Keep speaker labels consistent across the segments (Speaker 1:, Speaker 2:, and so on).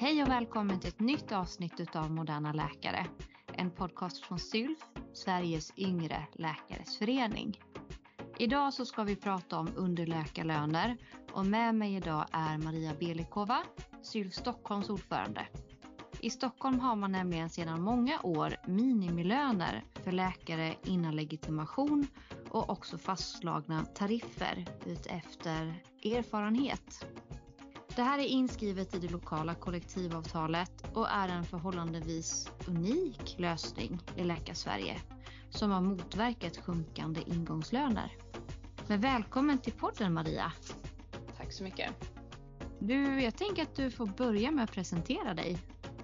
Speaker 1: Hej och välkommen till ett nytt avsnitt utav Moderna Läkare. En podcast från SYLF, Sveriges yngre läkares förening. Idag så ska vi prata om underläkarlöner och med mig idag är Maria Belikova, SYLF Stockholms ordförande. I Stockholm har man nämligen sedan många år minimilöner för läkare innan legitimation och också fastslagna tariffer utefter erfarenhet. Det här är inskrivet i det lokala kollektivavtalet och är en förhållandevis unik lösning i Läkarsverige som har motverkat sjunkande ingångslöner. Men välkommen till podden Maria.
Speaker 2: Tack så mycket.
Speaker 1: Du, jag tänker att du får börja med att presentera dig.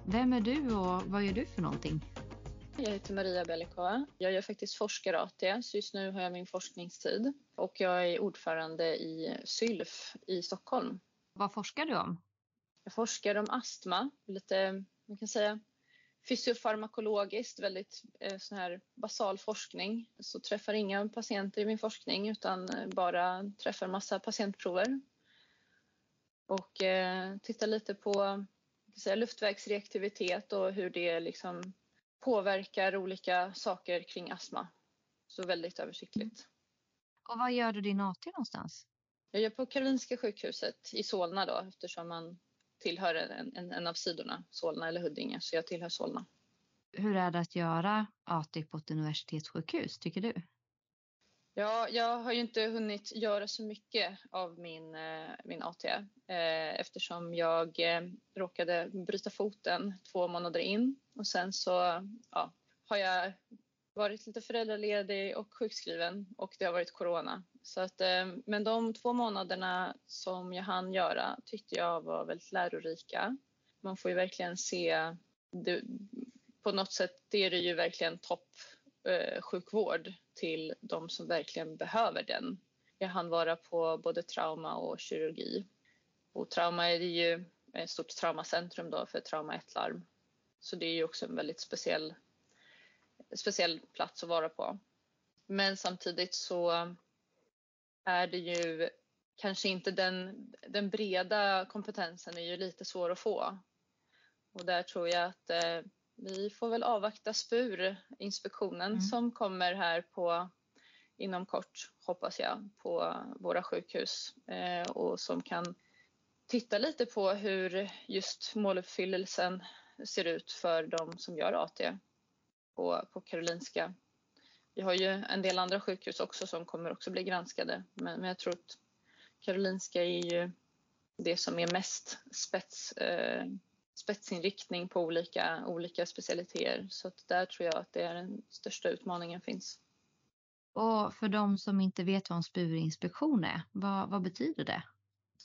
Speaker 1: Vem är du och vad gör du för någonting?
Speaker 2: Jag heter Maria Belikova. Jag gör faktiskt forskar-AT, så just nu har jag min forskningstid. Och jag är ordförande i SYLF i Stockholm.
Speaker 1: Vad forskar du om?
Speaker 2: Jag forskar om astma, lite, man kan säga fysiofarmakologiskt, väldigt eh, sån här basal forskning. Så träffar inga patienter i min forskning utan eh, bara träffar massa patientprover. Och eh, tittar lite på säga, luftvägsreaktivitet och hur det liksom påverkar olika saker kring astma. Så väldigt översiktligt.
Speaker 1: Och var gör du din AT någonstans?
Speaker 2: Jag gör på Karolinska sjukhuset i Solna då eftersom man tillhör en, en, en av sidorna, Solna eller Huddinge, så jag tillhör Solna.
Speaker 1: Hur är det att göra AT på ett universitetssjukhus, tycker du?
Speaker 2: Ja, jag har ju inte hunnit göra så mycket av min, eh, min AT eh, eftersom jag eh, råkade bryta foten två månader in och sen så ja, har jag varit lite föräldraledig och sjukskriven och det har varit corona. Så att, eh, men de två månaderna som jag hann göra tyckte jag var väldigt lärorika. Man får ju verkligen se, det, på något sätt det är det ju verkligen toppsjukvård eh, till de som verkligen behöver den. Jag hann vara på både trauma och kirurgi. Och trauma är ju ett stort traumacentrum då för trauma 1-larm. Så det är ju också en väldigt speciell, speciell plats att vara på. Men samtidigt så är det ju kanske inte den, den breda kompetensen är ju lite svår att få. Och där tror jag att eh, vi får väl avvakta SPUR-inspektionen mm. som kommer här på inom kort, hoppas jag, på våra sjukhus eh, och som kan titta lite på hur just måluppfyllelsen ser ut för de som gör AT på, på Karolinska. Vi har ju en del andra sjukhus också som kommer också bli granskade men, men jag tror att Karolinska är ju det som är mest spets, eh, spetsinriktning på olika, olika specialiteter. Så att där tror jag att det är den största utmaningen finns.
Speaker 1: Och för de som inte vet vad en spurinspektion är, vad, vad betyder det?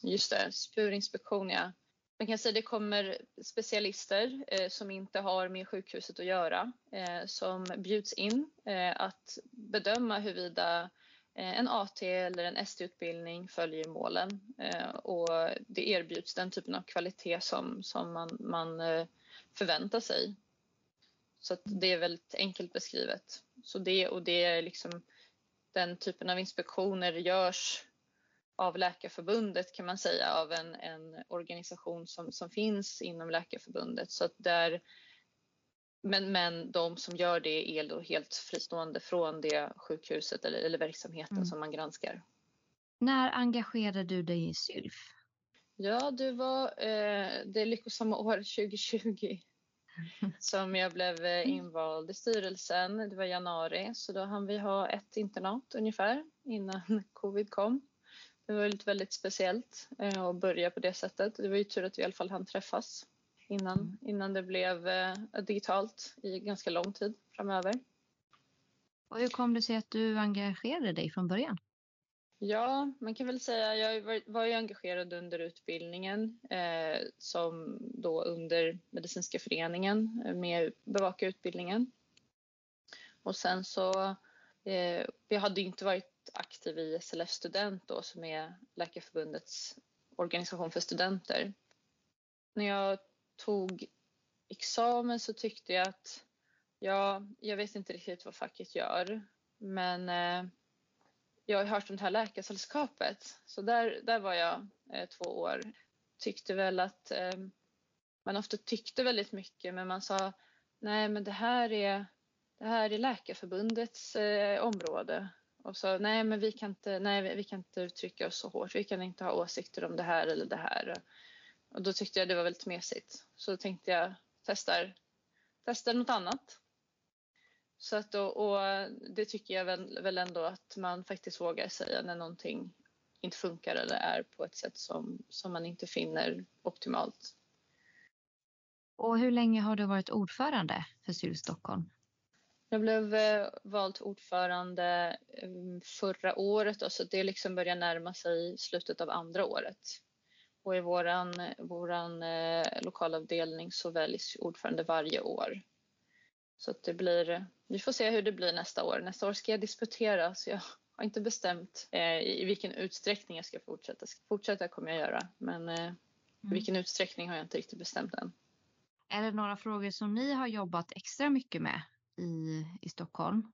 Speaker 2: Just det, spurinspektion ja. Man kan säga det kommer specialister eh, som inte har med sjukhuset att göra eh, som bjuds in eh, att bedöma huruvida Eh, en AT eller en ST-utbildning följer målen eh, och det erbjuds den typen av kvalitet som, som man, man eh, förväntar sig. Så det är väldigt enkelt beskrivet. Så det, och det är liksom, den typen av inspektioner görs av Läkarförbundet kan man säga, av en, en organisation som, som finns inom Läkarförbundet. Så där men, men de som gör det är då helt fristående från det sjukhuset eller, eller verksamheten mm. som man granskar.
Speaker 1: När engagerade du dig i SYLF?
Speaker 2: Ja, det var eh, det lyckosamma år 2020 som jag blev eh, invald i styrelsen. Det var januari så då hann vi ha ett internat ungefär innan covid kom. Det var väldigt, väldigt speciellt eh, att börja på det sättet. Det var ju tur att vi i alla fall hann träffas innan, mm. innan det blev eh, digitalt i ganska lång tid framöver.
Speaker 1: Och hur kom det sig att du engagerade dig från början?
Speaker 2: Ja, man kan väl säga jag var, var ju engagerad under utbildningen eh, som då under medicinska föreningen eh, med bevaka utbildningen. Och sen så, eh, jag hade inte varit aktiv i SLF Student då som är Läkarförbundets organisation för studenter. När jag tog examen så tyckte jag att ja, jag vet inte riktigt vad facket gör men eh, jag har hört om det här läkarsällskapet så där, där var jag eh, två år. Tyckte väl att eh, man ofta tyckte väldigt mycket men man sa nej men det här är, det här är Läkarförbundets eh, område. Och så nej men vi kan, inte, nej vi kan inte uttrycka oss så hårt, vi kan inte ha åsikter om det här eller det här. Och då tyckte jag det var väldigt mesigt. Så då tänkte jag testar, testar något annat. Så att då, och det tycker jag väl, väl ändå att man faktiskt vågar säga när någonting inte funkar eller är på ett sätt som, som man inte finner optimalt.
Speaker 1: Och hur länge har du varit ordförande för SYL Stockholm?
Speaker 2: Jag blev eh, vald ordförande eh, förra året och så det liksom börjar närma sig slutet av andra året. Och i våran, våran eh, lokalavdelning så väljs ordförande varje år. Så det blir, vi får se hur det blir nästa år. Nästa år ska jag disputera så jag har inte bestämt eh, i vilken utsträckning jag ska fortsätta. Fortsätta kommer jag göra men eh, mm. i vilken utsträckning har jag inte riktigt bestämt än.
Speaker 1: Är det några frågor som ni har jobbat extra mycket med i, i Stockholm?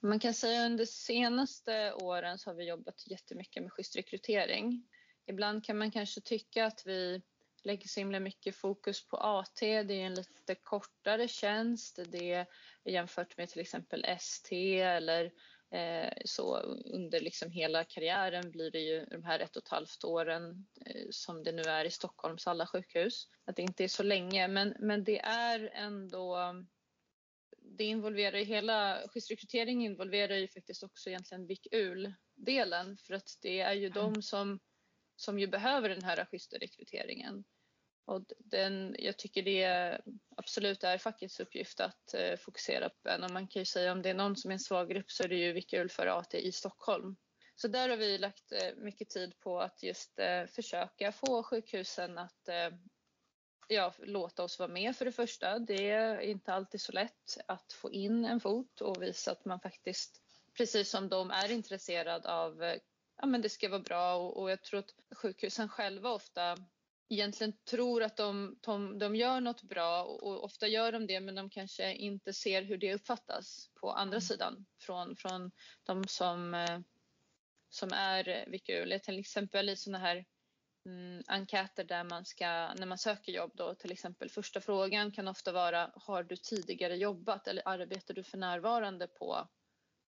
Speaker 2: Man kan säga under senaste åren så har vi jobbat jättemycket med schysst rekrytering. Ibland kan man kanske tycka att vi lägger så himla mycket fokus på AT. Det är en lite kortare tjänst. Det är jämfört med till exempel ST eller eh, så under liksom hela karriären blir det ju de här ett och ett halvt åren eh, som det nu är i Stockholms alla sjukhus. Att det inte är så länge men, men det är ändå det involverar ju hela, skyddsrekrytering involverar ju faktiskt också egentligen VIK-UL-delen för att det är ju mm. de som, som ju behöver den här schyssta rekryteringen. Och den, jag tycker det absolut är fackets uppgift att eh, fokusera på den och man kan ju säga om det är någon som är en svag grupp så är det ju VIK-UL för AT i Stockholm. Så där har vi lagt eh, mycket tid på att just eh, försöka få sjukhusen att eh, ja, låta oss vara med för det första. Det är inte alltid så lätt att få in en fot och visa att man faktiskt, precis som de är intresserad av, ja men det ska vara bra och, och jag tror att sjukhusen själva ofta egentligen tror att de, de, de gör något bra och, och, ofta gör de det men de kanske inte ser hur det uppfattas på andra mm. sidan från, från de som, eh, som är VKU. Till exempel i sådana här mm, enkäter där man ska, när man söker jobb då till exempel första frågan kan ofta vara har du tidigare jobbat eller arbetar du för närvarande på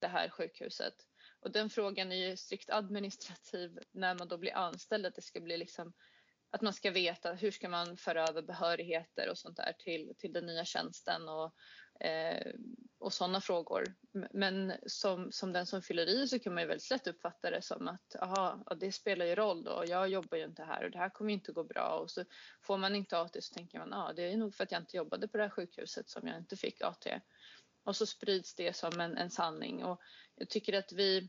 Speaker 2: det här sjukhuset? Och den frågan är ju strikt administrativ när man då blir anställd att det ska bli liksom att man ska veta hur ska man föra över behörigheter och sånt där till, till den nya tjänsten och, eh, och sådana frågor. Men som, som den som fyller i så kan man ju väldigt lätt uppfatta det som att aha, det spelar ju roll då, jag jobbar ju inte här och det här kommer inte gå bra och så får man inte AT så tänker man ja, det är nog för att jag inte jobbade på det här sjukhuset som jag inte fick AT. Och så sprids det som en, en sanning och jag tycker att vi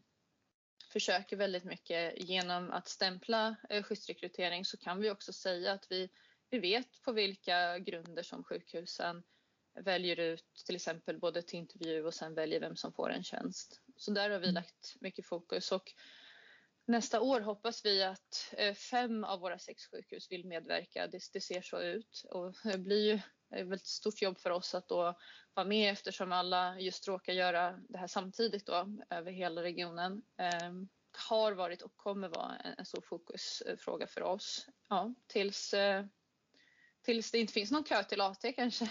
Speaker 2: försöker väldigt mycket genom att stämpla eh, skyddsrekrytering så kan vi också säga att vi, vi vet på vilka grunder som sjukhusen väljer ut till exempel både till intervju och sen väljer vem som får en tjänst. Så där har vi mm. lagt mycket fokus och nästa år hoppas vi att eh, fem av våra sex sjukhus vill medverka. Det, det ser så ut och det blir ju ett väldigt stort jobb för oss att då vara med eftersom alla just råkar göra det här samtidigt då över hela regionen. Eh, har varit och kommer vara en, en stor fokusfråga för oss. Ja, tills, eh, tills det inte finns någon kö till AT kanske.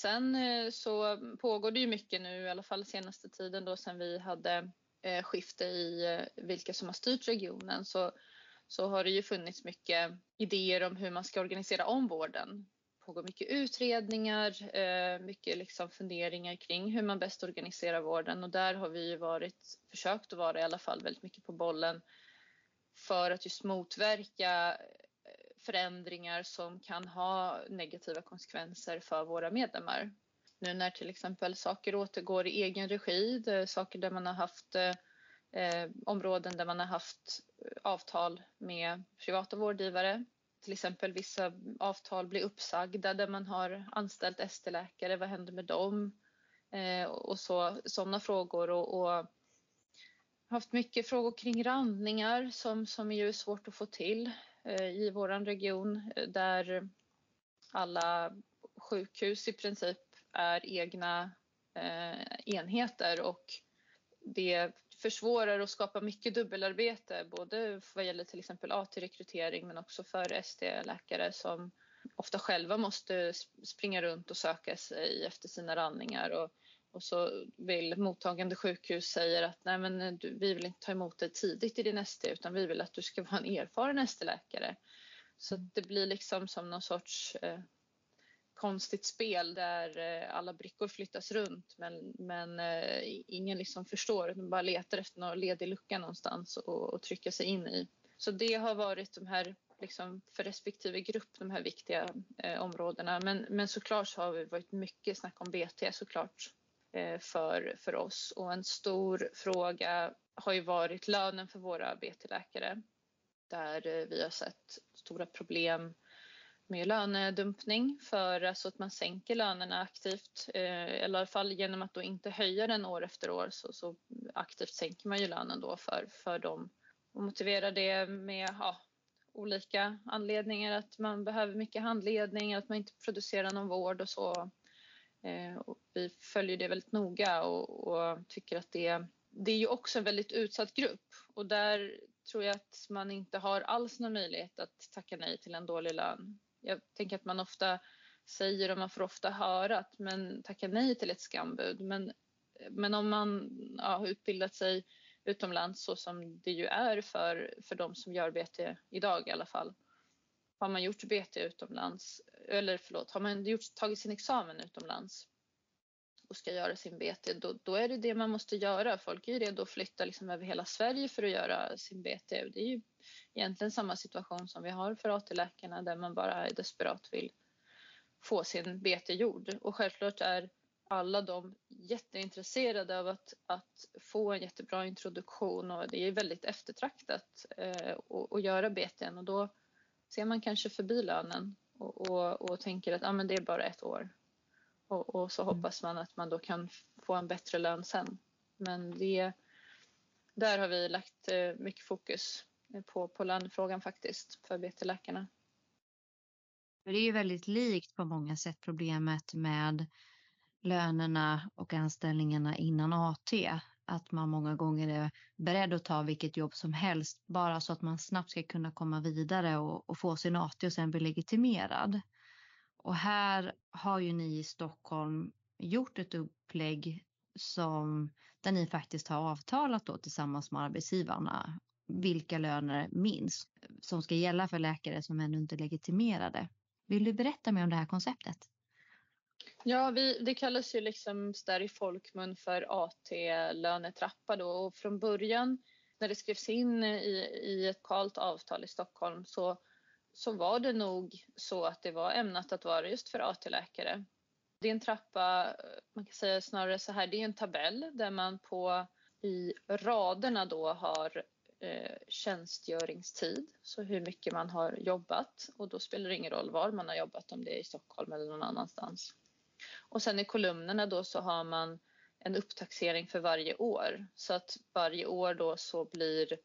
Speaker 2: Sen eh, så pågår det ju mycket nu, i alla fall senaste tiden då sen vi hade eh, skifte i eh, vilka som har styrt regionen så, så har det ju funnits mycket idéer om hur man ska organisera om vården. Det pågår mycket utredningar, mycket liksom funderingar kring hur man bäst organiserar vården och där har vi varit, försökt att vara i alla fall väldigt mycket på bollen för att just motverka förändringar som kan ha negativa konsekvenser för våra medlemmar. Nu när till exempel saker återgår i egen regi, saker där man har haft eh, områden där man har haft avtal med privata vårdgivare till exempel vissa avtal blir uppsagda där man har anställt ST-läkare, vad händer med dem? Eh, och så, sådana frågor och, och, haft mycket frågor kring randningar som, som är ju svårt att få till Eh, i våran region eh, där alla sjukhus i princip är egna eh, enheter och det försvårar och skapar mycket dubbelarbete både vad gäller till exempel AT-rekrytering men också för ST-läkare som, ofta själva måste springa runt och söka sig efter sina randningar. och, och så vill mottagande sjukhus säger att nej men eh, du, vi vill inte ta emot dig tidigt i din ST utan vi vill att du ska vara en erfaren ST-läkare. Så det blir liksom som någon sorts eh, konstigt spel där eh, alla brickor flyttas runt men, men eh, ingen liksom förstår, utan bara letar efter någon ledig lucka någonstans och, och trycka sig in i. Så det har varit de här, liksom, för respektive grupp, de här viktiga eh, områdena. Men, men såklart så har det varit mycket snack om BT såklart Eh, för, för oss och en stor fråga har ju varit lönen för våra BT-läkare där eh, vi har sett stora problem med lönedumpning för alltså att man sänker lönerna aktivt. Eh, I alla fall genom att då inte höja den år efter år så, så aktivt sänker man ju lönen då för, för dem och motiverar det med ja, olika anledningar. Att man behöver mycket handledning, att man inte producerar någon vård och så. Eh, och vi följer det väldigt noga och, och tycker att det, det är ju också en väldigt utsatt grupp och där tror jag att man inte har alls någon möjlighet att tacka nej till en dålig lön. Jag tänker att man ofta säger och man får ofta höra att men tacka nej till ett skambud. Men, men om man ja, har utbildat sig utomlands så som det ju är för, för de som gör BT idag i alla fall. Har man gjort BT utomlands, eller förlåt, har man gjort, tagit sin examen utomlands och ska göra sin BT, då, då, är det det man måste göra. Folk är ju redo att flytta liksom över hela Sverige för att göra sin BT. Det är ju egentligen samma situation som vi har för AT-läkarna där man bara desperat vill få sin BT gjord. Och självklart är alla de jätteintresserade av att, att få en jättebra introduktion och det är väldigt eftertraktat eh, att göra BTn och då ser man kanske förbi lönen och, och, och tänker att ah, men det är bara ett år. Och, och, så mm. hoppas man att man då kan få en bättre lön sen. Men det, där har vi lagt eh, mycket fokus på, på lönefrågan faktiskt för BT-läkarna.
Speaker 1: Det är ju väldigt likt på många sätt problemet med lönerna och anställningarna innan AT. Att man många gånger är beredd att ta vilket jobb som helst bara så att man snabbt ska kunna komma vidare och, och få sin AT och sen bli legitimerad. Och här har ju ni i Stockholm gjort ett upplägg som där ni faktiskt har avtalat då tillsammans med arbetsgivarna vilka löner minst som ska gälla för läkare som ännu inte är legitimerade. Vill du berätta mer om det här konceptet?
Speaker 2: Ja, vi, det kallas ju liksom där i folkmun för AT-lönetrappa då och från början när det skrevs in i, i ett kalt avtal i Stockholm så, så var det nog så att det var ämnat att vara just för AT-läkare. Det är en trappa, man kan säga snarare så här, det är en tabell där man på i raderna då har eh, tjänstgöringstid, så hur mycket man har jobbat och då spelar det ingen roll var man har jobbat, om det är i Stockholm eller någon annanstans. Och sen i kolumnerna då så har man en upptaxering för varje år så att varje år då så blir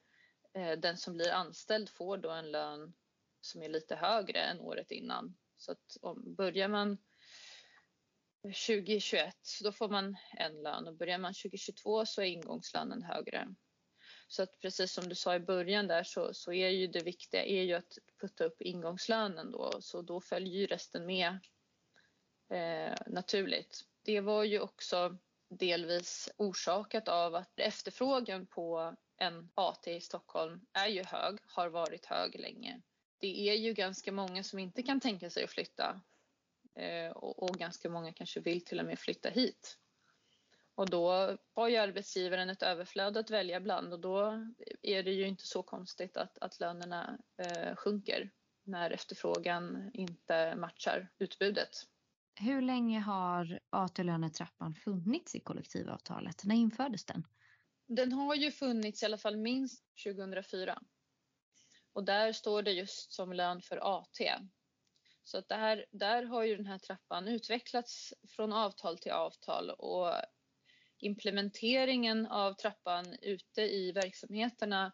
Speaker 2: eh, den som blir anställd får då en lön som är lite högre än året innan. Så att om börjar man 2021 då får man en lön och börjar man 2022 så är ingångslönen högre. Så att precis som du sa i början där så, så är ju det viktiga är ju att putta upp ingångslönen då så då följer ju resten med eh, naturligt. Det var ju också delvis orsakat av att efterfrågan på en AT i Stockholm är ju hög, har varit hög länge. Det är ju ganska många som inte kan tänka sig att flytta eh, och, och ganska många kanske vill till och med flytta hit. Och då har ju arbetsgivaren ett överflöd att välja bland och då är det ju inte så konstigt att, att lönerna eh, sjunker när efterfrågan inte matchar utbudet.
Speaker 1: Hur länge har AT-lönetrappan funnits i kollektivavtalet? När infördes den?
Speaker 2: Den har ju funnits i alla fall minst 2004. Och där står det just som lön för AT. Så att där, där har ju den här trappan utvecklats från avtal till avtal och implementeringen av trappan ute i verksamheterna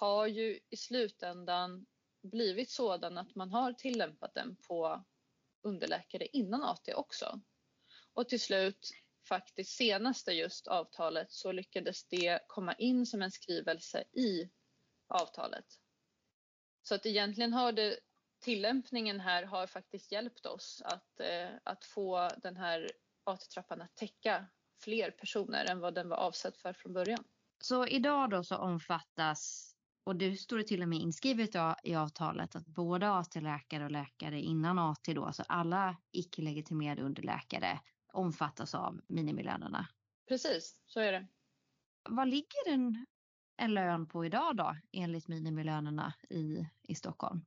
Speaker 2: har ju i slutändan blivit sådan att man har tillämpat den på underläkare innan AT också. Och till slut, faktiskt senaste just avtalet, så lyckades det komma in som en skrivelse i avtalet. Så att egentligen har det tillämpningen här har faktiskt hjälpt oss att, eh, att få den här AT-trappan att täcka fler personer än vad den var avsedd för från början.
Speaker 1: Så idag då så omfattas, och det står det till och med inskrivet i avtalet, att både AT-läkare och läkare innan AT då, alltså alla icke-legitimerade underläkare omfattas av minimilönerna.
Speaker 2: Precis, så är det.
Speaker 1: Vad ligger en, en lön på idag då enligt minimilönerna i, i Stockholm?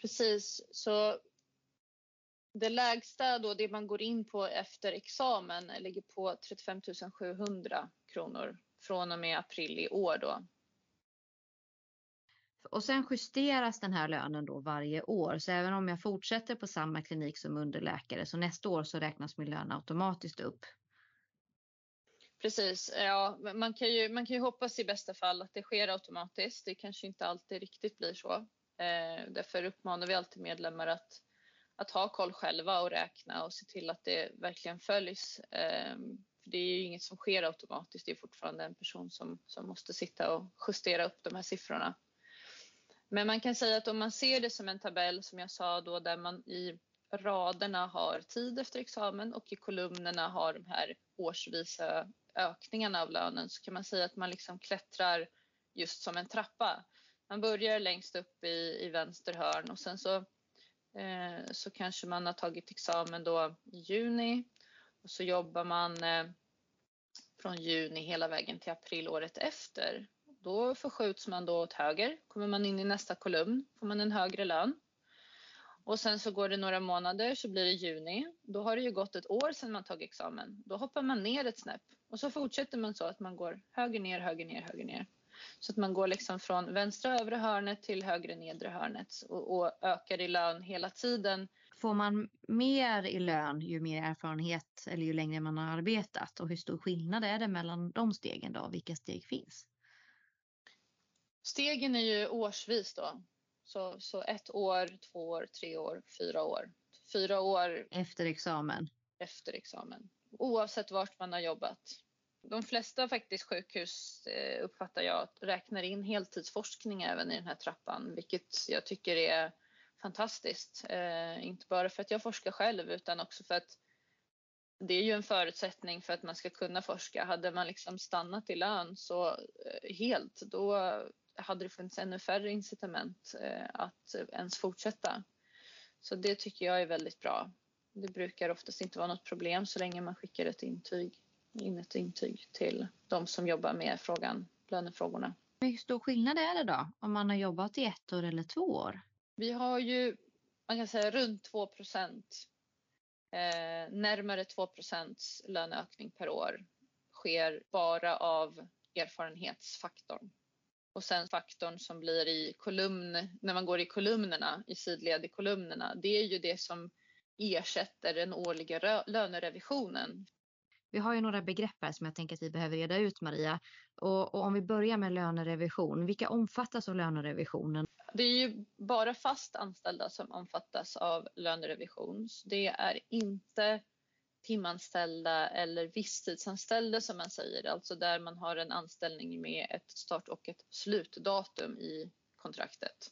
Speaker 2: Precis, så det lägsta då, det man går in på efter examen ligger på 35 700 kronor från och med april i år då.
Speaker 1: Och sen justeras den här lönen då varje år. Så även om jag fortsätter på samma klinik som underläkare så nästa år så räknas min lön automatiskt upp.
Speaker 2: Precis, ja, man kan, ju, man kan ju hoppas i bästa fall att det sker automatiskt. Det kanske inte alltid riktigt blir så. Eh, därför uppmanar vi alltid medlemmar att att ha koll själva och räkna och se till att det verkligen följs. Eh, för det är ju inget som sker automatiskt, det är fortfarande en person som, som måste sitta och justera upp de här siffrorna. Men man kan säga att om man ser det som en tabell som jag sa då där man i raderna har tid efter examen och i kolumnerna har de här årsvisa ökningarna av lönen så kan man säga att man liksom klättrar just som en trappa. Man börjar längst upp i, i vänster hörn och sen så Eh, så kanske man har tagit examen då i juni och så jobbar man eh, från juni hela vägen till april året efter. Då förskjuts man då åt höger. Kommer man in i nästa kolumn får man en högre lön. Och sen så går det några månader så blir det juni. Då har det ju gått ett år sedan man tagit examen. Då hoppar man ner ett snäpp och så fortsätter man så att man går höger ner, höger ner, höger ner. Så att man går liksom från vänstra övre hörnet till högre nedre hörnet och, och ökar i lön hela tiden.
Speaker 1: Får man mer i lön ju mer erfarenhet eller ju längre man har arbetat och hur stor skillnad är det mellan de stegen då? Vilka steg finns?
Speaker 2: Stegen är ju årsvis då. Så, så ett år, två år, tre år, fyra år. Fyra år
Speaker 1: efter examen.
Speaker 2: Efter examen. Oavsett vart man har jobbat. De flesta faktiskt sjukhus eh, uppfattar jag räknar in heltidsforskning även i den här trappan, vilket jag tycker är fantastiskt. Eh, inte bara för att jag forskar själv utan också för att det är ju en förutsättning för att man ska kunna forska. Hade man liksom stannat i lön så eh, helt, då hade det funnits ännu färre incitament att ens fortsätta. Så det tycker jag är väldigt bra. Det brukar oftast inte vara något problem så länge man skickar ett intyg in ett intyg till de som jobbar med frågan, lönefrågorna.
Speaker 1: Hur stor skillnad är det då om man har jobbat i ett år eller två år?
Speaker 2: Vi har ju, man kan säga runt 2 procent, eh, närmare 2 procents löneökning per år sker bara av erfarenhetsfaktorn. Och sen faktorn som blir i kolumn, när man går i kolumnerna, i sidled i kolumnerna, det är ju det som ersätter den årliga lönerevisionen.
Speaker 1: Vi har ju några begrepp här som jag tänker att vi behöver reda ut Maria. Och, och om vi börjar med lönerevision, vilka omfattas av lönerevisionen?
Speaker 2: Det är ju bara fast anställda som omfattas av lönerevision. Det är inte timanställda eller visstidsanställda som man säger, alltså där man har en anställning med ett start och ett slutdatum i kontraktet.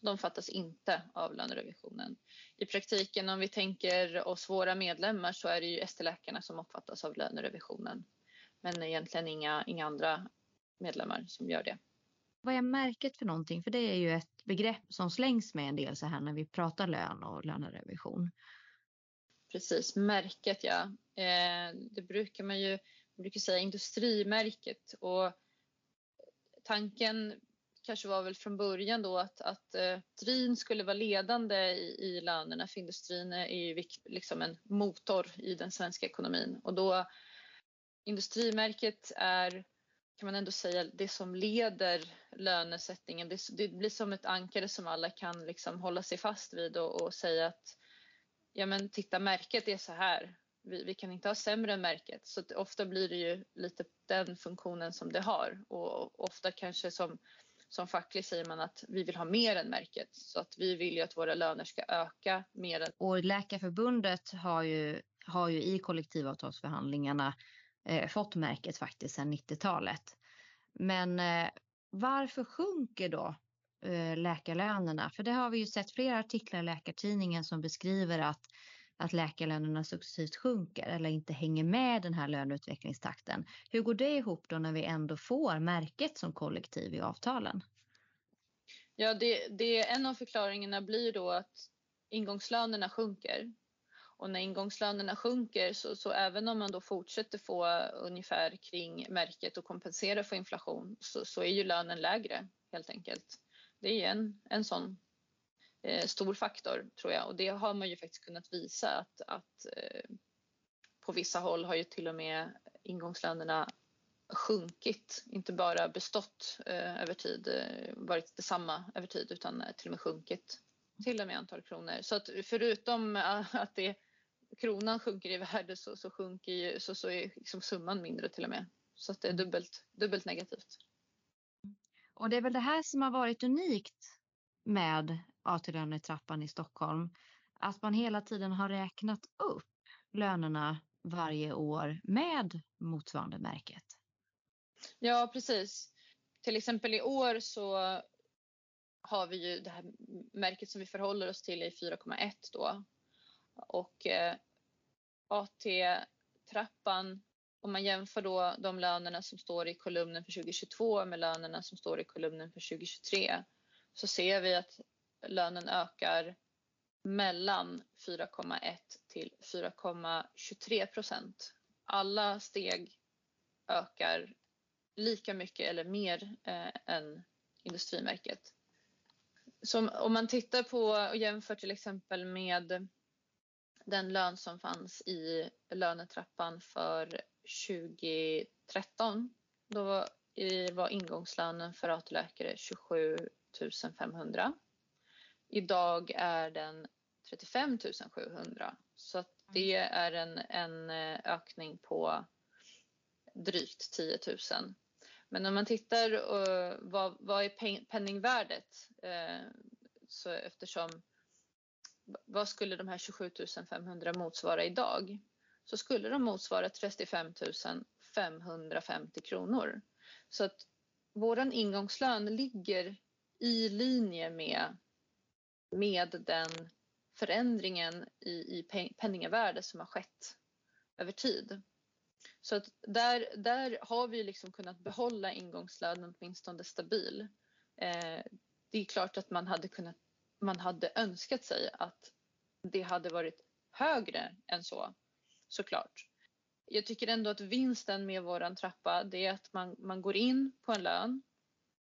Speaker 2: De fattas inte av lönerevisionen. I praktiken om vi tänker oss våra medlemmar så är det ju ST-läkarna som omfattas av lönerevisionen. Men egentligen inga, inga andra medlemmar som gör det.
Speaker 1: Vad är märket för någonting? För det är ju ett begrepp som slängs med en del så här när vi pratar lön och lönerevision.
Speaker 2: Precis, märket ja. Eh, det brukar man ju man brukar säga industrimärket och tanken kanske var väl från början då att, att eh, industrin skulle vara ledande i, i lönerna för industrin är ju liksom en motor i den svenska ekonomin och då industrimärket är kan man ändå säga det som leder lönesättningen. Det, det blir som ett ankare som alla kan liksom hålla sig fast vid och, och säga att ja men titta märket är så här. Vi, vi, kan inte ha sämre än märket så ofta blir det ju lite den funktionen som det har och ofta kanske som som facklig säger man att vi vill ha mer än märket så att vi vill ju att våra löner ska öka mer än.
Speaker 1: Och Läkarförbundet har ju, har ju i kollektivavtalsförhandlingarna eh, fått märket faktiskt sedan 90-talet. Men eh, varför sjunker då Eh, läkarlönerna? För det har vi ju sett flera artiklar i Läkartidningen som beskriver att, att läkarlönerna successivt sjunker eller inte hänger med den här löneutvecklingstakten. Hur går det ihop då när vi ändå får märket som kollektiv i avtalen?
Speaker 2: Ja, det, det, en av förklaringarna blir då att ingångslönerna sjunker. Och när ingångslönerna sjunker så, så, även om man då fortsätter få ungefär kring märket och kompensera för inflation så, så är ju lönen lägre helt enkelt. Det är en, en sån eh, stor faktor tror jag och det har man ju faktiskt kunnat visa att, att eh, på vissa håll har ju till och med ingångslönerna sjunkit, inte bara bestått eh, över tid, eh, varit detsamma över tid utan till och med sjunkit till och med antal kronor. Så att förutom att det, kronan sjunker i värde så, så, sjunker ju, så, så är liksom summan mindre till och med. Så att det är dubbelt, dubbelt negativt.
Speaker 1: Och det är väl det här som har varit unikt med AT-lönetrappan i Stockholm. Att man hela tiden har räknat upp lönerna varje år med motsvarande märket.
Speaker 2: Ja, precis. Till exempel i år så har vi ju det här märket som vi förhåller oss till i 4,1 då. Och eh, AT-trappan, om man jämför då de lönerna som står i kolumnen för 2022 med lönerna som står i kolumnen för 2023 så ser vi att lönen ökar mellan 4,1 till 4,23 procent. Alla steg ökar lika mycket eller mer eh, än industrimärket. Så om man tittar på och jämför till exempel med den lön som fanns i lönetrappan för 2013. Då var ingångslönen för AT-läkare 27 500. Idag är den 35 700 så att det är en, en eh, ökning på drygt 10 000. Men om man tittar uh, vad, vad är penningvärdet? Uh, så eftersom vad skulle de här 27 500 motsvara idag? Så skulle de motsvara 35 550 kronor. Så att vår ingångslön ligger i linje med, med den förändringen i, i penningvärde som har skett över tid. Så att där, där har vi liksom kunnat behålla ingångslönen åtminstone stabil. Eh, det är klart att man hade, kunnat, man hade önskat sig att det hade varit högre än så, såklart. Jag tycker ändå att vinsten med våran trappa det är att man, man går in på en lön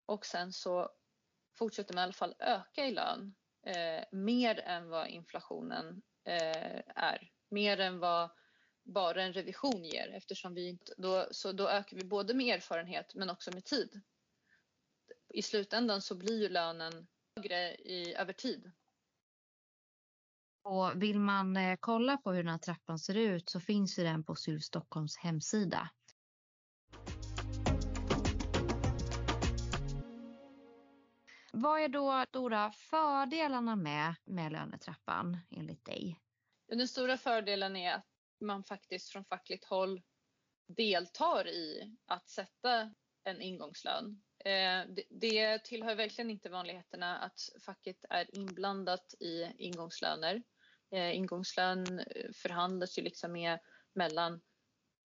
Speaker 2: och sen så fortsätter man i alla fall öka i lön eh, mer än vad inflationen eh, är. Mer än vad bara en revision ger eftersom vi inte, då, så då ökar vi både med erfarenhet men också med tid. I slutändan så blir ju lönen högre i, över tid.
Speaker 1: Och vill man eh, kolla på hur den här trappan ser ut så finns ju den på SUV Stockholms hemsida. Vad är då stora fördelarna med, med lönetrappan enligt dig?
Speaker 2: Den stora fördelen är att man faktiskt från fackligt håll deltar i att sätta en ingångslön. Eh, det tillhör verkligen inte vanligheterna att facket är inblandat i ingångslöner. Eh, ingångslön eh, förhandlas ju liksom med mellan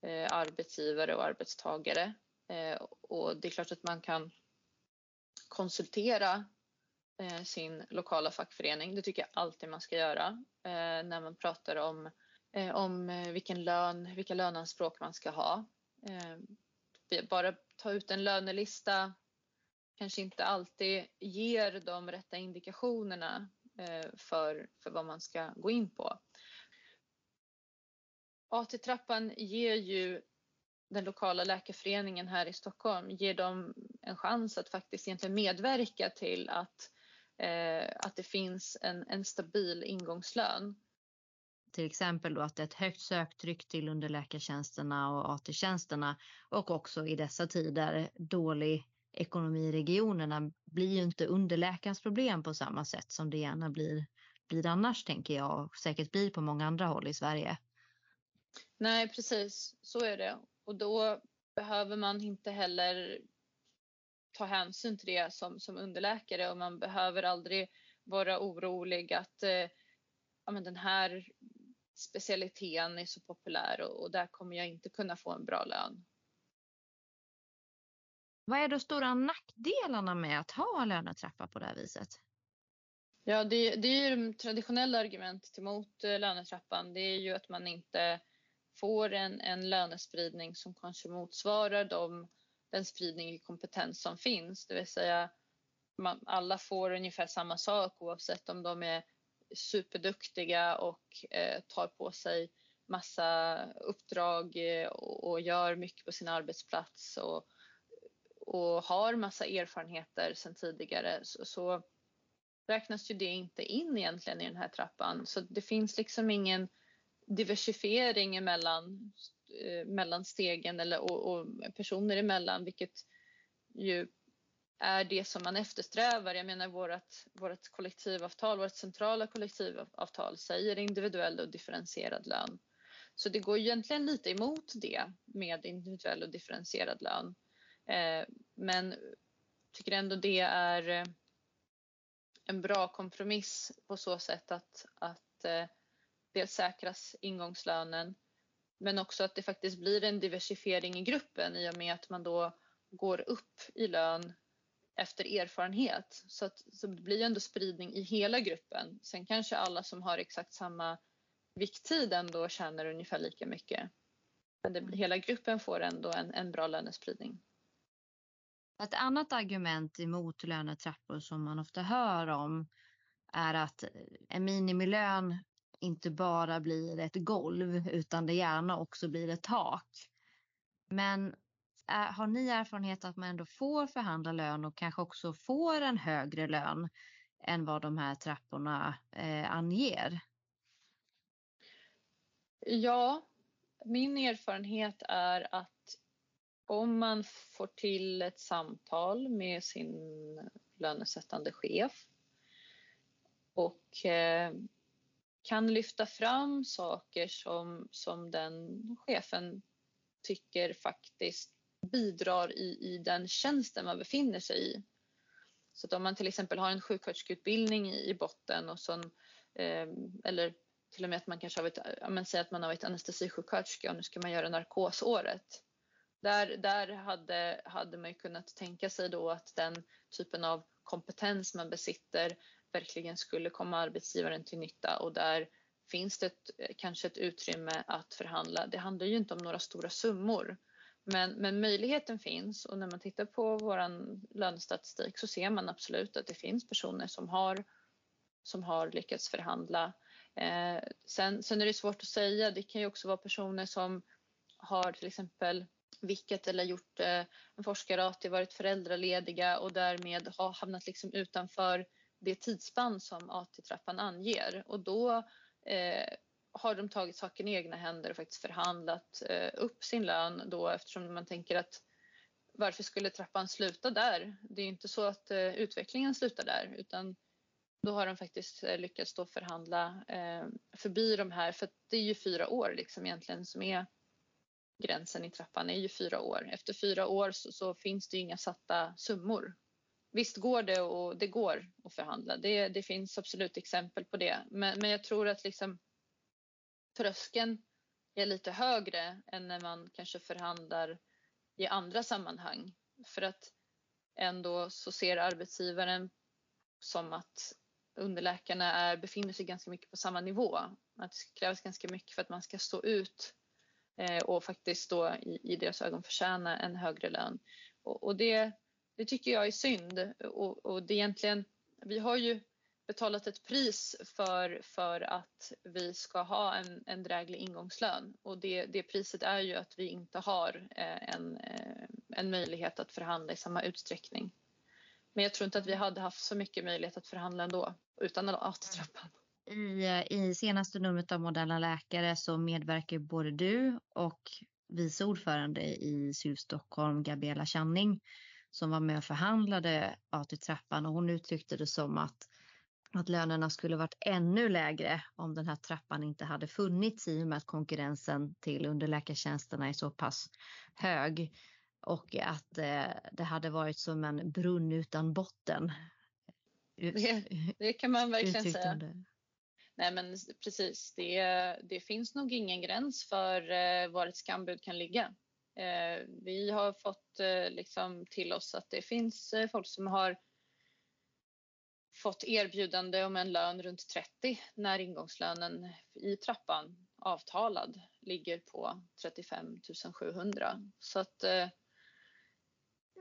Speaker 2: eh, arbetsgivare och arbetstagare eh, och det är klart att man kan konsultera eh, sin lokala fackförening. Det tycker jag alltid man ska göra när man pratar om eh, om vilken lön, vilka löneanspråk man ska ha. Eh, bara ta ut en lönelista kanske inte alltid ger de rätta indikationerna Eh, för, för vad man ska gå in på. AT-trappan ger ju den lokala läkarföreningen här i Stockholm ger dem en chans att faktiskt egentligen medverka till att, eh, att det finns en, en stabil ingångslön
Speaker 1: till exempel då att det är ett högt söktryck till underläkartjänsterna och AT-tjänsterna och också i dessa tider dålig ekonomi i regionerna blir ju inte underläkarens problem på samma sätt som det gärna blir, blir annars tänker jag och säkert blir på många andra håll i Sverige.
Speaker 2: Nej precis, så är det och då behöver man inte heller ta hänsyn till det som, som underläkare och man behöver aldrig vara orolig att eh, ja, men den här specialiteten är så populär och, och där kommer jag inte kunna få en bra lön.
Speaker 1: Vad är de stora nackdelarna med att ha en lönetrappa på det här viset?
Speaker 2: Ja, det, det är ju det traditionella argumentet emot eh, lönetrappan. Det är ju att man inte får en, en lönespridning som kanske motsvarar de, den spridning i kompetens som finns. Det vill säga man, alla får ungefär samma sak oavsett om de är superduktiga och eh, tar på sig massa uppdrag eh, och, och, gör mycket på sin arbetsplats och, och har massa erfarenheter sedan tidigare så, så räknas ju det inte in egentligen i den här trappan. Så det finns liksom ingen diversifiering mellan, eh, mellan stegen eller, och, och personer emellan vilket ju är det som man eftersträvar. Jag menar vårt, vårt kollektivavtal, vårt centrala kollektivavtal säger individuell och differentierad lön. Så det går egentligen lite emot det med individuell och differentierad lön. Eh, men tycker ändå det är eh, en bra kompromiss på så sätt att, att eh, dels säkras ingångslönen men också att det faktiskt blir en diversifiering i gruppen i och med att man då går upp i lön efter erfarenhet. Så, att, så det blir ändå spridning i hela gruppen. Sen kanske alla som har exakt samma vikttid ändå tjänar ungefär lika mycket. Men det, hela gruppen får ändå en, en bra lönespridning.
Speaker 1: Ett annat argument emot lönetrappor som man ofta hör om är att en minimilön inte bara blir ett golv utan det gärna också blir ett tak. Men äh, har ni erfarenhet att man ändå får förhandla lön och kanske också får en högre lön än vad de här trapporna eh, anger?
Speaker 2: Ja, min erfarenhet är att om man får till ett samtal med sin lönesättande chef och eh, kan lyfta fram saker som, som den chefen tycker faktiskt bidrar i, i den tjänsten man befinner sig i. Så att om man till exempel har en sjuksköterskeutbildning i, i botten och som, eh, eller till och med att man kanske har varit, ja, säger att man har varit anestesisjuksköterska och nu ska man göra narkosåret. Där, där hade, hade man ju kunnat tänka sig då att den typen av kompetens man besitter verkligen skulle komma arbetsgivaren till nytta och där finns det ett, kanske ett utrymme att förhandla. Det handlar ju inte om några stora summor men, men möjligheten finns och när man tittar på vår lönestatistik så ser man absolut att det finns personer som har, som har lyckats förhandla. Eh, sen, sen är det svårt att säga, det kan ju också vara personer som har till exempel vilket eller gjort eh, en forskare varit föräldralediga och därmed har hamnat liksom utanför det tidsspann som AT-trappan anger och då eh, har de tagit saken i egna händer och faktiskt förhandlat eh, upp sin lön då eftersom man tänker att varför skulle trappan sluta där? Det är inte så att eh, utvecklingen slutar där utan då har de faktiskt eh, lyckats då förhandla eh, förbi de här, för det är ju fyra år liksom egentligen som är gränsen i trappan är ju fyra år. Efter fyra år så, så finns det inga satta summor. Visst går det och det går att förhandla. Det, det finns absolut exempel på det. Men, men jag tror att liksom tröskeln är lite högre än när man kanske förhandlar i andra sammanhang. För att ändå så ser arbetsgivaren som att underläkarna är, befinner sig ganska mycket på samma nivå. Att det krävs ganska mycket för att man ska stå ut Eh, och faktiskt då i, i deras ögon förtjäna en högre lön. Och, och det, det, tycker jag är synd och, och det är egentligen, vi har ju betalat ett pris för, för att vi ska ha en, en dräglig ingångslön och det, det priset är ju att vi inte har eh, en, eh, en möjlighet att förhandla i samma utsträckning. Men jag tror inte att vi hade haft så mycket möjlighet att förhandla ändå utan AT-trappan.
Speaker 1: I, I senaste numret av Moderna läkare så medverkar både du och vice ordförande i SUV Stockholm, Gabriella Channing, som var med och förhandlade AT-trappan och hon uttryckte det som att, att lönerna skulle varit ännu lägre om den här trappan inte hade funnits i och med att konkurrensen till underläkartjänsterna är så pass hög. och att eh, det hade varit som en brunn utan botten.
Speaker 2: Det, det kan man verkligen säga. Det. Nej men precis, det, det finns nog ingen gräns för eh, var ett skambud kan ligga. Eh, vi har fått eh, liksom till oss att det finns folk som har fått erbjudande om en lön runt 30 när ingångslönen i trappan avtalad ligger på 35 700. Så att eh,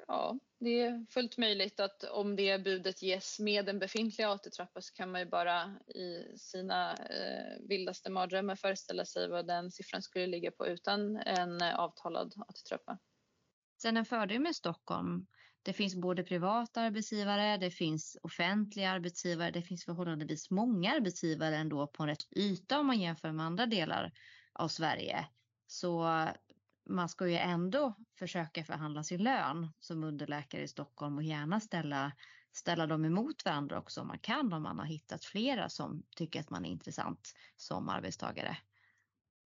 Speaker 2: ja, det är fullt möjligt att om det budet ges med en befintlig AT-trappa så kan man ju bara i sina eh, vildaste mardrömmar föreställa sig vad den siffran skulle ligga på utan en eh, avtalad AT-trappa.
Speaker 1: Sen en fördel med Stockholm, det finns både privata arbetsgivare, det finns offentliga arbetsgivare, det finns förhållandevis många arbetsgivare ändå på en rätt yta om man jämför med andra delar av Sverige. Så man ska ju ändå försöka förhandla sin lön som underläkare i Stockholm och gärna ställa, ställa dem emot varandra också om man kan, om man har hittat flera som tycker att man är intressant som arbetstagare.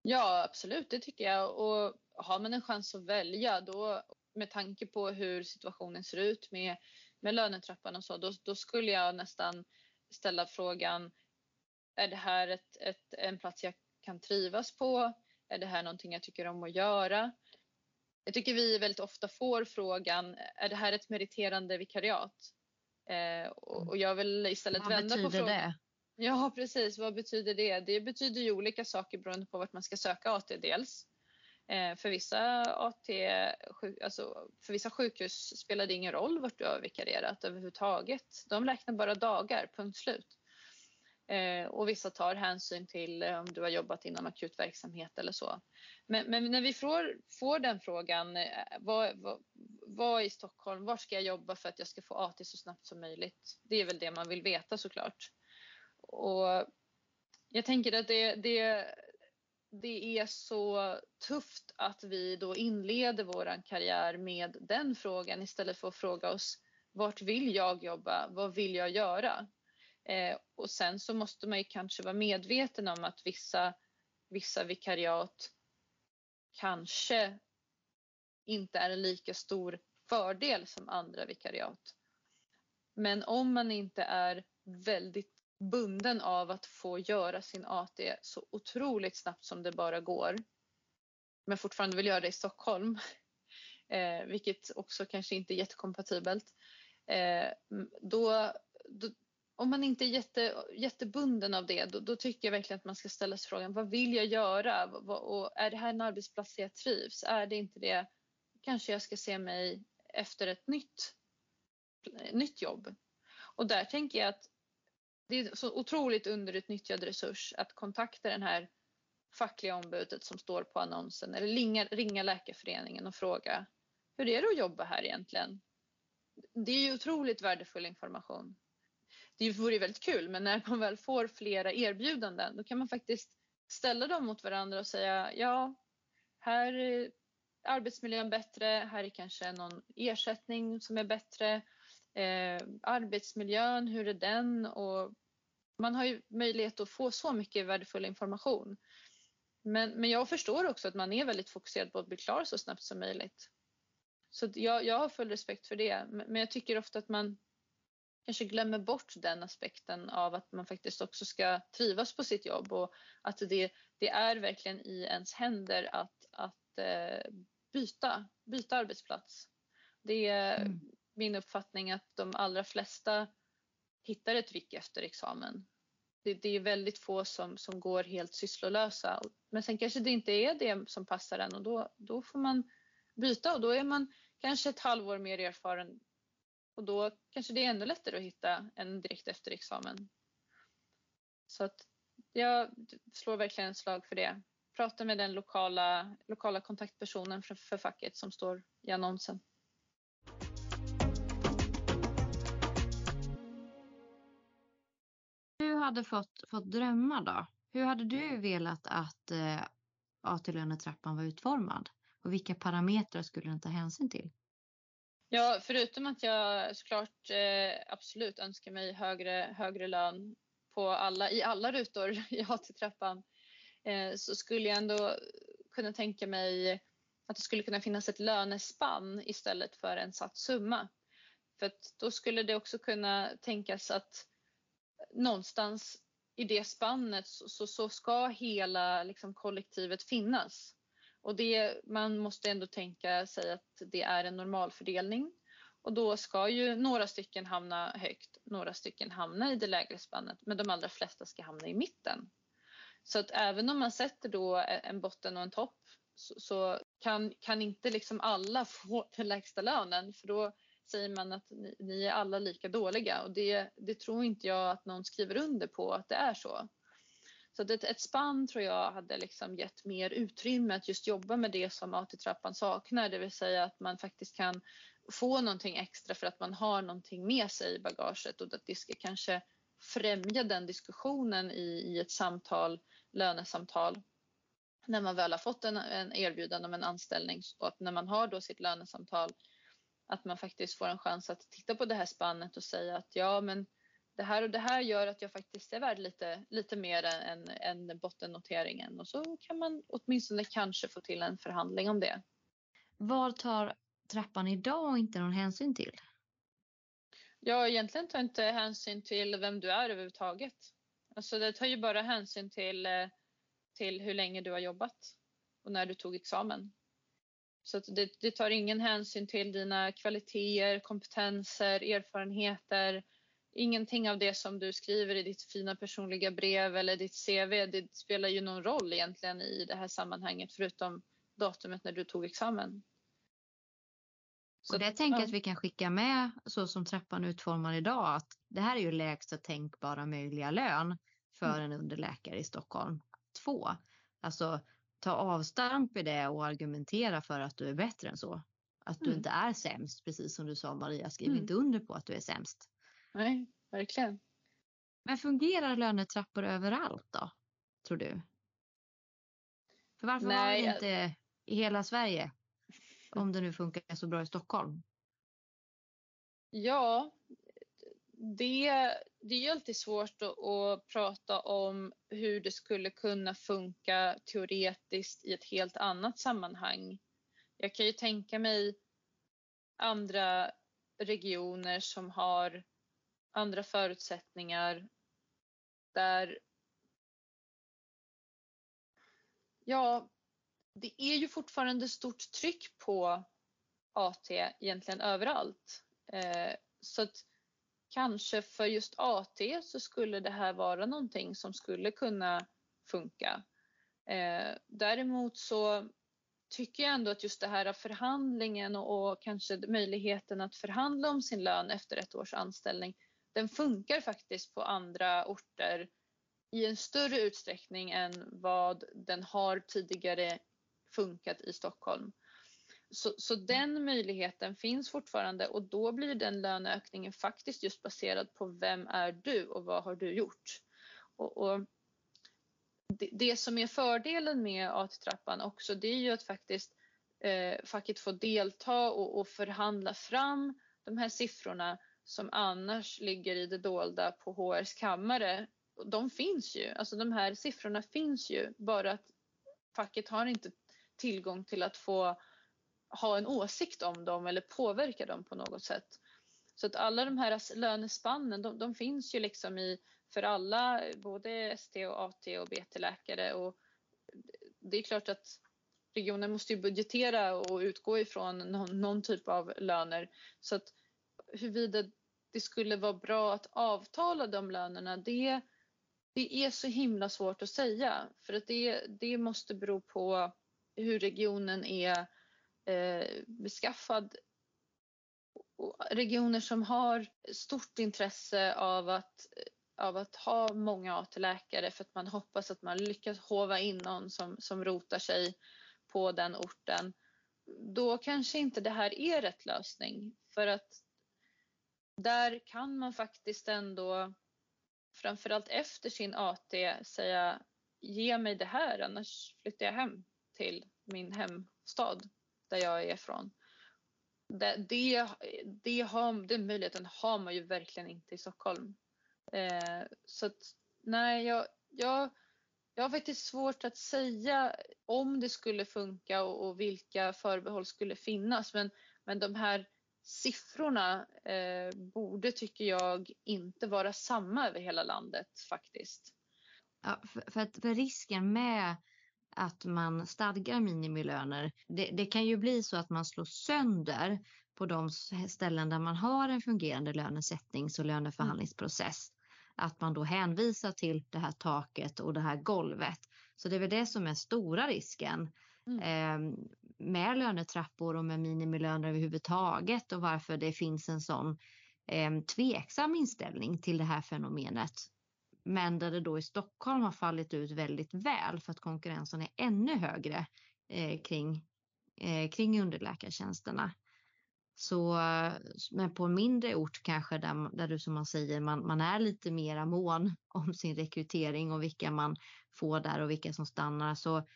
Speaker 2: Ja, absolut, det tycker jag. Och har man en chans att välja då med tanke på hur situationen ser ut med, med lönetrappan och så, då, då skulle jag nästan ställa frågan, är det här ett, ett, en plats jag kan trivas på? Är det här någonting jag tycker om att göra? Jag tycker vi väldigt ofta får frågan, är det här ett meriterande vikariat? Eh, och, och, jag vill istället
Speaker 1: Vad
Speaker 2: vända på frågan.
Speaker 1: Det?
Speaker 2: Ja precis, vad betyder det? Det betyder ju olika saker beroende på vart man ska söka AT dels. Eh, för, vissa AT, alltså för vissa sjukhus spelar det ingen roll vart du har vikarierat överhuvudtaget. De räknar bara dagar, punkt slut. Eh, och vissa tar hänsyn till eh, om du har jobbat inom akutverksamhet eller så. Men, men när vi får, får den frågan, eh, vad, vad, vad, i Stockholm, var ska jag jobba för att jag ska få AT så snabbt som möjligt? Det är väl det man vill veta såklart. Och jag tänker att det, det, det är så tufft att vi då inleder vår karriär med den frågan istället för att fråga oss vart vill jag jobba? Vad vill jag göra? Eh, och sen så måste man ju kanske vara medveten om att vissa, vissa vikariat kanske inte är en lika stor fördel som andra vikariat. Men om man inte är väldigt bunden av att få göra sin AT så otroligt snabbt som det bara går men fortfarande vill göra det i Stockholm eh, vilket också kanske inte är jättekompatibelt eh, då, då, om man inte är jätte, jättebunden av det då, då, tycker jag verkligen att man ska ställa sig frågan vad vill jag göra och är det här en arbetsplats där jag trivs? Är det inte det kanske jag ska se mig efter ett nytt, nytt jobb. Och där tänker jag att det är så otroligt underutnyttjad resurs att kontakta den här fackliga ombudet som står på annonsen eller ringa, ringa Läkarföreningen och fråga hur är det att jobba här egentligen? Det är ju otroligt värdefull information. Det vore ju väldigt kul men när man väl får flera erbjudanden då kan man faktiskt ställa dem mot varandra och säga ja, här är arbetsmiljön bättre, här är kanske någon ersättning som är bättre eh, arbetsmiljön, hur är den? Och man har ju möjlighet att få så mycket värdefull information. Men, men jag förstår också att man är väldigt fokuserad på att bli klar så snabbt som möjligt. Så jag, jag har full respekt för det. Men jag tycker ofta att man kanske glömmer bort den aspekten av att man faktiskt också ska trivas på sitt jobb och att det, det är verkligen i ens händer att, att eh, byta, byta arbetsplats. Det, mm min uppfattning att de allra flesta hittar ett vik efter examen. Det, det, är väldigt få som, som går helt sysslolösa. Men sen kanske det inte är det som passar en och då, då får man byta och då är man kanske ett halvår mer erfaren och då kanske det är ännu lättare att hitta en direkt efter examen. Så att jag slår verkligen ett slag för det. Prata med den lokala, lokala kontaktpersonen för, för facket som står i annonsen.
Speaker 1: Du hade fått, fått drömma då, hur hade du velat att eh, AT-lönetrappan var utformad? Och vilka parametrar skulle den ta hänsyn till?
Speaker 2: Ja, förutom att jag såklart eh, absolut önskar mig högre, högre lön på alla, i alla rutor i AT-trappan eh, så skulle jag ändå kunna tänka mig att det skulle kunna finnas ett lönespann istället för en satt summa. För att då skulle det också kunna tänkas att någonstans i det spannet så, så, så ska hela liksom, kollektivet finnas. Och det, man måste ändå tänka sig att det är en normalfördelning. Och då ska ju några stycken hamna högt, några stycken hamna i det lägre spannet, men de allra flesta ska hamna i mitten. Så att även om man sätter då en botten och en topp så, så kan, kan inte liksom alla få den lägsta lönen för då säger man att ni, ni, är alla lika dåliga och det, det tror inte jag att någon skriver under på att det är så. Så ett, ett spann tror jag hade liksom gett mer utrymme att just jobba med det som AT-trappan saknar, det vill säga att man faktiskt kan få någonting extra för att man har någonting med sig i bagaget. Och att det ska kanske främja den diskussionen i, i ett samtal, lönesamtal. När man väl har fått en, en erbjudande om en anställning och att när man har då sitt lönesamtal att man faktiskt får en chans att titta på det här spannet och säga att ja men det här och det här gör att jag faktiskt är värd lite, lite mer än, än bottennoteringen och så kan man åtminstone kanske få till en förhandling om det.
Speaker 1: Vad tar trappan idag inte någon hänsyn till?
Speaker 2: Ja, egentligen tar inte hänsyn till vem du är överhuvudtaget. Alltså det tar ju bara hänsyn till, eh, till hur länge du har jobbat och när du tog examen. Så det, det, tar ingen hänsyn till dina kvaliteter, kompetenser, erfarenheter. Ingenting av det som du skriver i ditt fina personliga brev eller ditt CV, det spelar ju någon roll egentligen i det här sammanhanget förutom datumet när du tog examen.
Speaker 1: Så det tänker jag ja. att vi kan skicka med så som trappan utformar idag att det här är ju lägsta tänkbara möjliga lön för mm. en underläkare i Stockholm 2. Alltså ta avstamp i det och argumentera för att du är bättre än så. Att du mm. inte är sämst, precis som du sa Maria, skriv mm. inte under på att du är sämst.
Speaker 2: Nej, verkligen.
Speaker 1: Men fungerar lönetrappor överallt då, tror du? För varför Nej, har det inte jag... i hela Sverige? Om det nu funkar så bra i Stockholm.
Speaker 2: Ja, det, det är ju alltid svårt att, att, prata om hur det skulle kunna funka teoretiskt i ett helt annat sammanhang. Jag kan ju tänka mig andra regioner som har andra förutsättningar där Ja, det är ju fortfarande stort tryck på AT egentligen överallt. Eh, så att kanske för just AT så skulle det här vara någonting som skulle kunna funka. Eh, däremot så tycker jag ändå att just det här förhandlingen och, och kanske möjligheten att förhandla om sin lön efter ett års anställning, den funkar faktiskt på andra orter i en större utsträckning än vad den har tidigare funkat i Stockholm. Så, så den möjligheten finns fortfarande och då blir den löneökningen faktiskt just baserad på vem är du och vad har du gjort? Och, och det, det, som är fördelen med AT-trappan också det är ju att faktiskt eh, facket får delta och, och förhandla fram de här siffrorna som annars ligger i det dolda på HRs kammare. De finns ju, alltså de här siffrorna finns ju bara att facket har inte tillgång till att få ha en åsikt om dem eller påverka dem på något sätt. Så att alla de här lönespannen de, de finns ju liksom i för alla, både ST och AT och BT-läkare och det är klart att regionen måste ju budgetera och utgå ifrån någon, någon typ av löner. Så att huruvida det skulle vara bra att avtala de lönerna, det, det är så himla svårt att säga. För att det, det måste bero på hur regionen är eh, beskaffad. Regioner som har stort intresse av att, av att ha många AT-läkare för att man hoppas att man lyckas hova in någon som, som rotar sig på den orten. Då kanske inte det här är rätt lösning för att där kan man faktiskt ändå framförallt efter sin AT säga ge mig det här annars flyttar jag hem till min hemstad där jag är ifrån. Det, det, det har, den möjligheten har man ju verkligen inte i Stockholm. Eh, så att, nej, jag, jag, Jag har faktiskt svårt att säga om det skulle funka och, och vilka förbehåll skulle finnas. Men, men de här siffrorna eh, borde, tycker jag, inte vara samma över hela landet faktiskt.
Speaker 1: Ja, för, för, att, för risken med att man stadgar minimilöner, det, det, kan ju bli så att man slår sönder på de ställen där man har en fungerande lönesättnings och löneförhandlingsprocess. Mm. Att man då hänvisar till det här taket och det här golvet. Så det är väl det som är stora risken mm. eh, med lönetrappor och med minimilöner överhuvudtaget och varför det finns en sån eh, tveksam inställning till det här fenomenet. Men där det då i Stockholm har fallit ut väldigt väl för att konkurrensen är ännu högre eh, kring, eh, kring underläkartjänsterna. Så, men på en mindre ort kanske där, där du som man säger, man, man är lite mera mån om sin rekrytering och vilka man får där och vilka som stannar så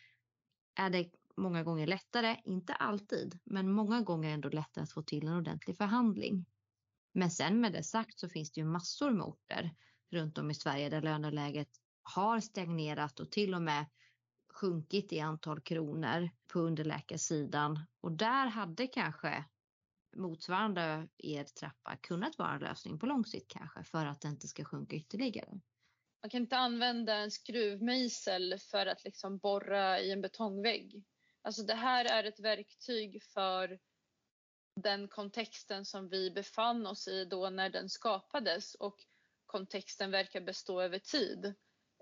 Speaker 1: är det många gånger lättare, inte alltid, men många gånger ändå lättare att få till en ordentlig förhandling. Men sen med det sagt så finns det ju massor med orter runt om i Sverige där löneläget har stagnerat och till och med sjunkit i antal kronor på underläkarsidan och där hade kanske motsvarande er trappa kunnat vara en lösning på lång sikt kanske för att det inte ska sjunka ytterligare.
Speaker 2: Man kan inte använda en skruvmejsel för att liksom borra i en betongvägg. Alltså det här är ett verktyg för den kontexten som vi befann oss i då när den skapades och kontexten verkar bestå över tid.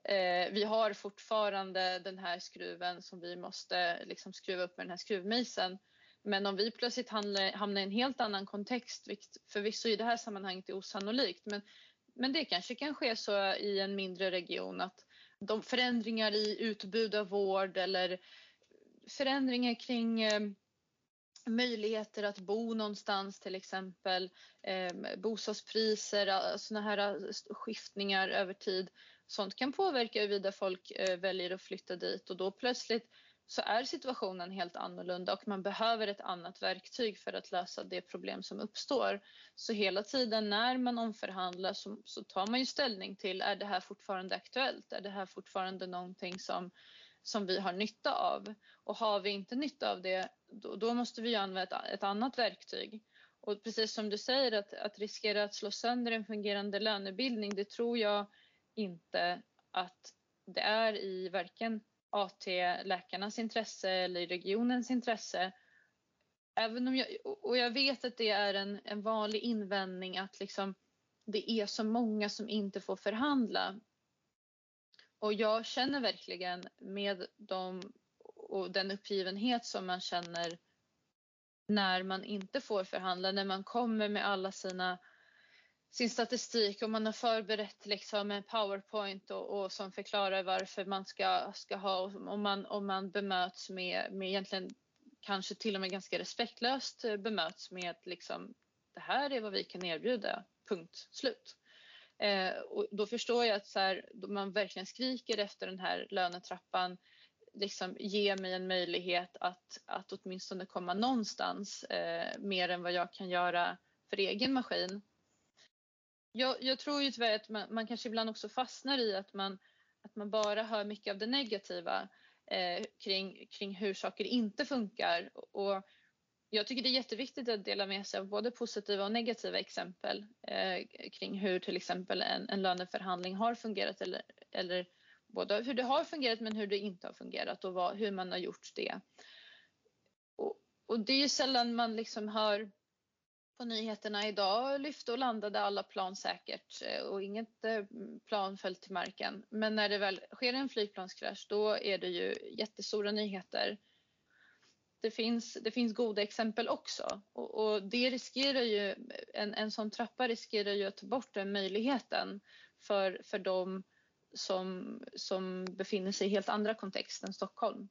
Speaker 2: Eh, vi har fortfarande den här skruven som vi måste liksom skruva upp med den här skruvmejseln. Men om vi plötsligt hamnar i en helt annan kontext, vilket förvisso i det här sammanhanget är osannolikt, men, men det kanske kan ske så i en mindre region att de förändringar i utbud av vård eller förändringar kring eh, möjligheter att bo någonstans till exempel, eh, bostadspriser, sådana här skiftningar över tid. Sånt kan påverka huruvida folk eh, väljer att flytta dit och då plötsligt så är situationen helt annorlunda och man behöver ett annat verktyg för att lösa det problem som uppstår. Så hela tiden när man omförhandlar så, så tar man ju ställning till är det här fortfarande aktuellt? Är det här fortfarande någonting som som vi har nytta av. Och har vi inte nytta av det, då, då måste vi använda ett, ett, annat verktyg. Och precis som du säger, att, att riskera att slå sönder en fungerande lönebildning, det tror jag inte att det är i varken AT-läkarnas intresse eller i regionens intresse. Även om jag, och jag vet att det är en, en vanlig invändning att liksom, det är så många som inte får förhandla. Och jag känner verkligen med dem och den uppgivenhet som man känner när man inte får förhandla, när man kommer med alla sina sin statistik och man har förberett liksom en powerpoint och, och som förklarar varför man ska, ska ha och man, och man bemöts med, med egentligen kanske till och med ganska respektlöst bemöts med att liksom det här är vad vi kan erbjuda, punkt slut. Eh, och då förstår jag att så här, man verkligen skriker efter den här lönetrappan, liksom ge mig en möjlighet att, att åtminstone komma någonstans eh, mer än vad jag kan göra för egen maskin. Jag, jag tror ju tyvärr att man, man, kanske ibland också fastnar i att man, att man bara hör mycket av det negativa eh, kring, kring hur saker inte funkar. Och, jag tycker det är jätteviktigt att dela med sig av både positiva och negativa exempel eh, kring hur till exempel en, en löneförhandling har fungerat eller, eller både hur det har fungerat men hur det inte har fungerat och vad, hur man har gjort det. Och, och det är ju sällan man liksom hör på nyheterna idag lyfte och landade alla plan säkert eh, och inget eh, plan föll till marken. Men när det väl sker en flygplanskrasch då är det ju jättestora nyheter det finns, det finns goda exempel också och, och det riskerar ju, en, en sån trappa riskerar ju att ta bort den möjligheten för, för de som, som befinner sig i helt andra kontext än Stockholm.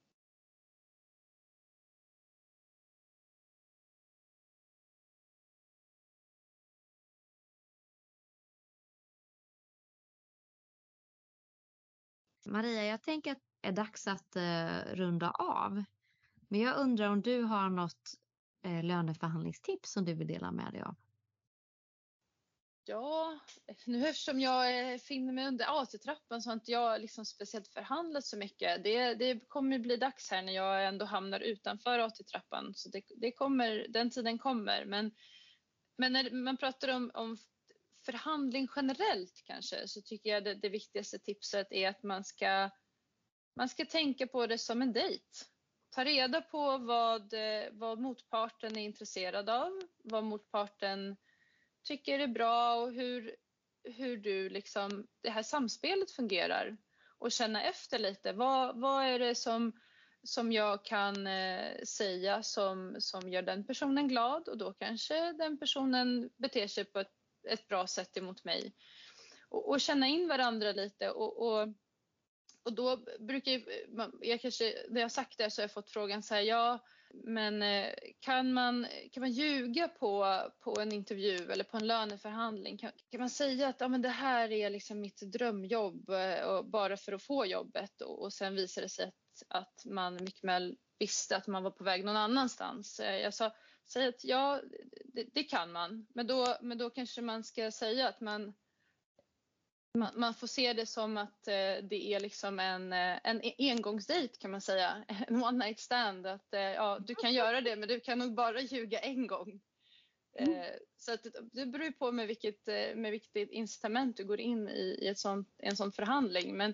Speaker 1: Maria, jag tänker att det är dags att eh, runda av. Men jag undrar om du har något eh, löneförhandlingstips som du vill dela med dig av?
Speaker 2: Ja, nu eftersom jag eh, finner mig under AT-trappan så har inte jag liksom speciellt förhandlat så mycket. Det, det kommer bli dags här när jag ändå hamnar utanför AT-trappan. Så det, det, kommer, den tiden kommer. Men, men när man pratar om, om förhandling generellt kanske så tycker jag det, det viktigaste tipset är att man ska, man ska tänka på det som en dejt. Ta reda på vad, eh, vad motparten är intresserad av, vad motparten tycker är bra och hur, hur du liksom, det här samspelet fungerar och känna efter lite. Vad, vad är det som, som jag kan eh, säga som, som gör den personen glad och då kanske den personen beter sig på ett, ett bra sätt emot mig. Och, och känna in varandra lite och, och, och då brukar jag, jag kanske, när jag sagt det så har jag fått frågan så här, ja men eh, kan man, kan man ljuga på, på en intervju eller på en löneförhandling? Kan, kan man säga att ja, men det här är liksom mitt drömjobb eh, och bara för att få jobbet och, och sen visar det sig att, att man mycket väl visste att man var på väg någon annanstans. Eh, jag sa, säg att ja, det, det, kan man, men då, men då kanske man ska säga att man man, man, får se det som att eh, det är liksom en, eh, en engångsdejt kan man säga. En one night stand. Att, eh, ja, du kan göra det men du kan nog bara ljuga en gång. Mm. Eh, så att, det beror på med vilket, eh, med vilket incitament du går in i, i ett sånt, en sån förhandling. Men,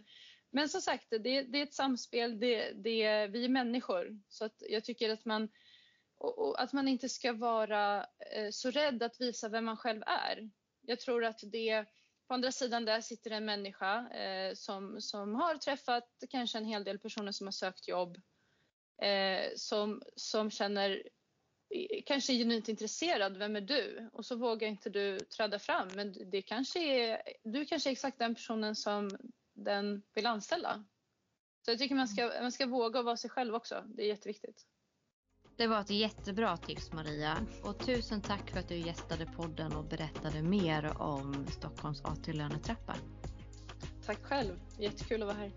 Speaker 2: men som sagt, det, det är ett samspel. Det, det, vi är människor. Så att jag tycker att man, och, och att man inte ska vara eh, så rädd att visa vem man själv är. Jag tror att det på andra sidan där sitter en människa eh, som, som har träffat kanske en hel del personer som har sökt jobb. Eh, som, som känner eh, kanske är genuint intresserad. Vem är du? Och så vågar inte du träda fram. Men det kanske är, du kanske är exakt den personen som den vill anställa. Så jag tycker man ska, man ska våga vara sig själv också. Det är jätteviktigt.
Speaker 1: Det var ett jättebra tips Maria och tusen tack för att du gästade podden och berättade mer om Stockholms AT-lönetrappa.
Speaker 2: Tack själv, jättekul att vara här.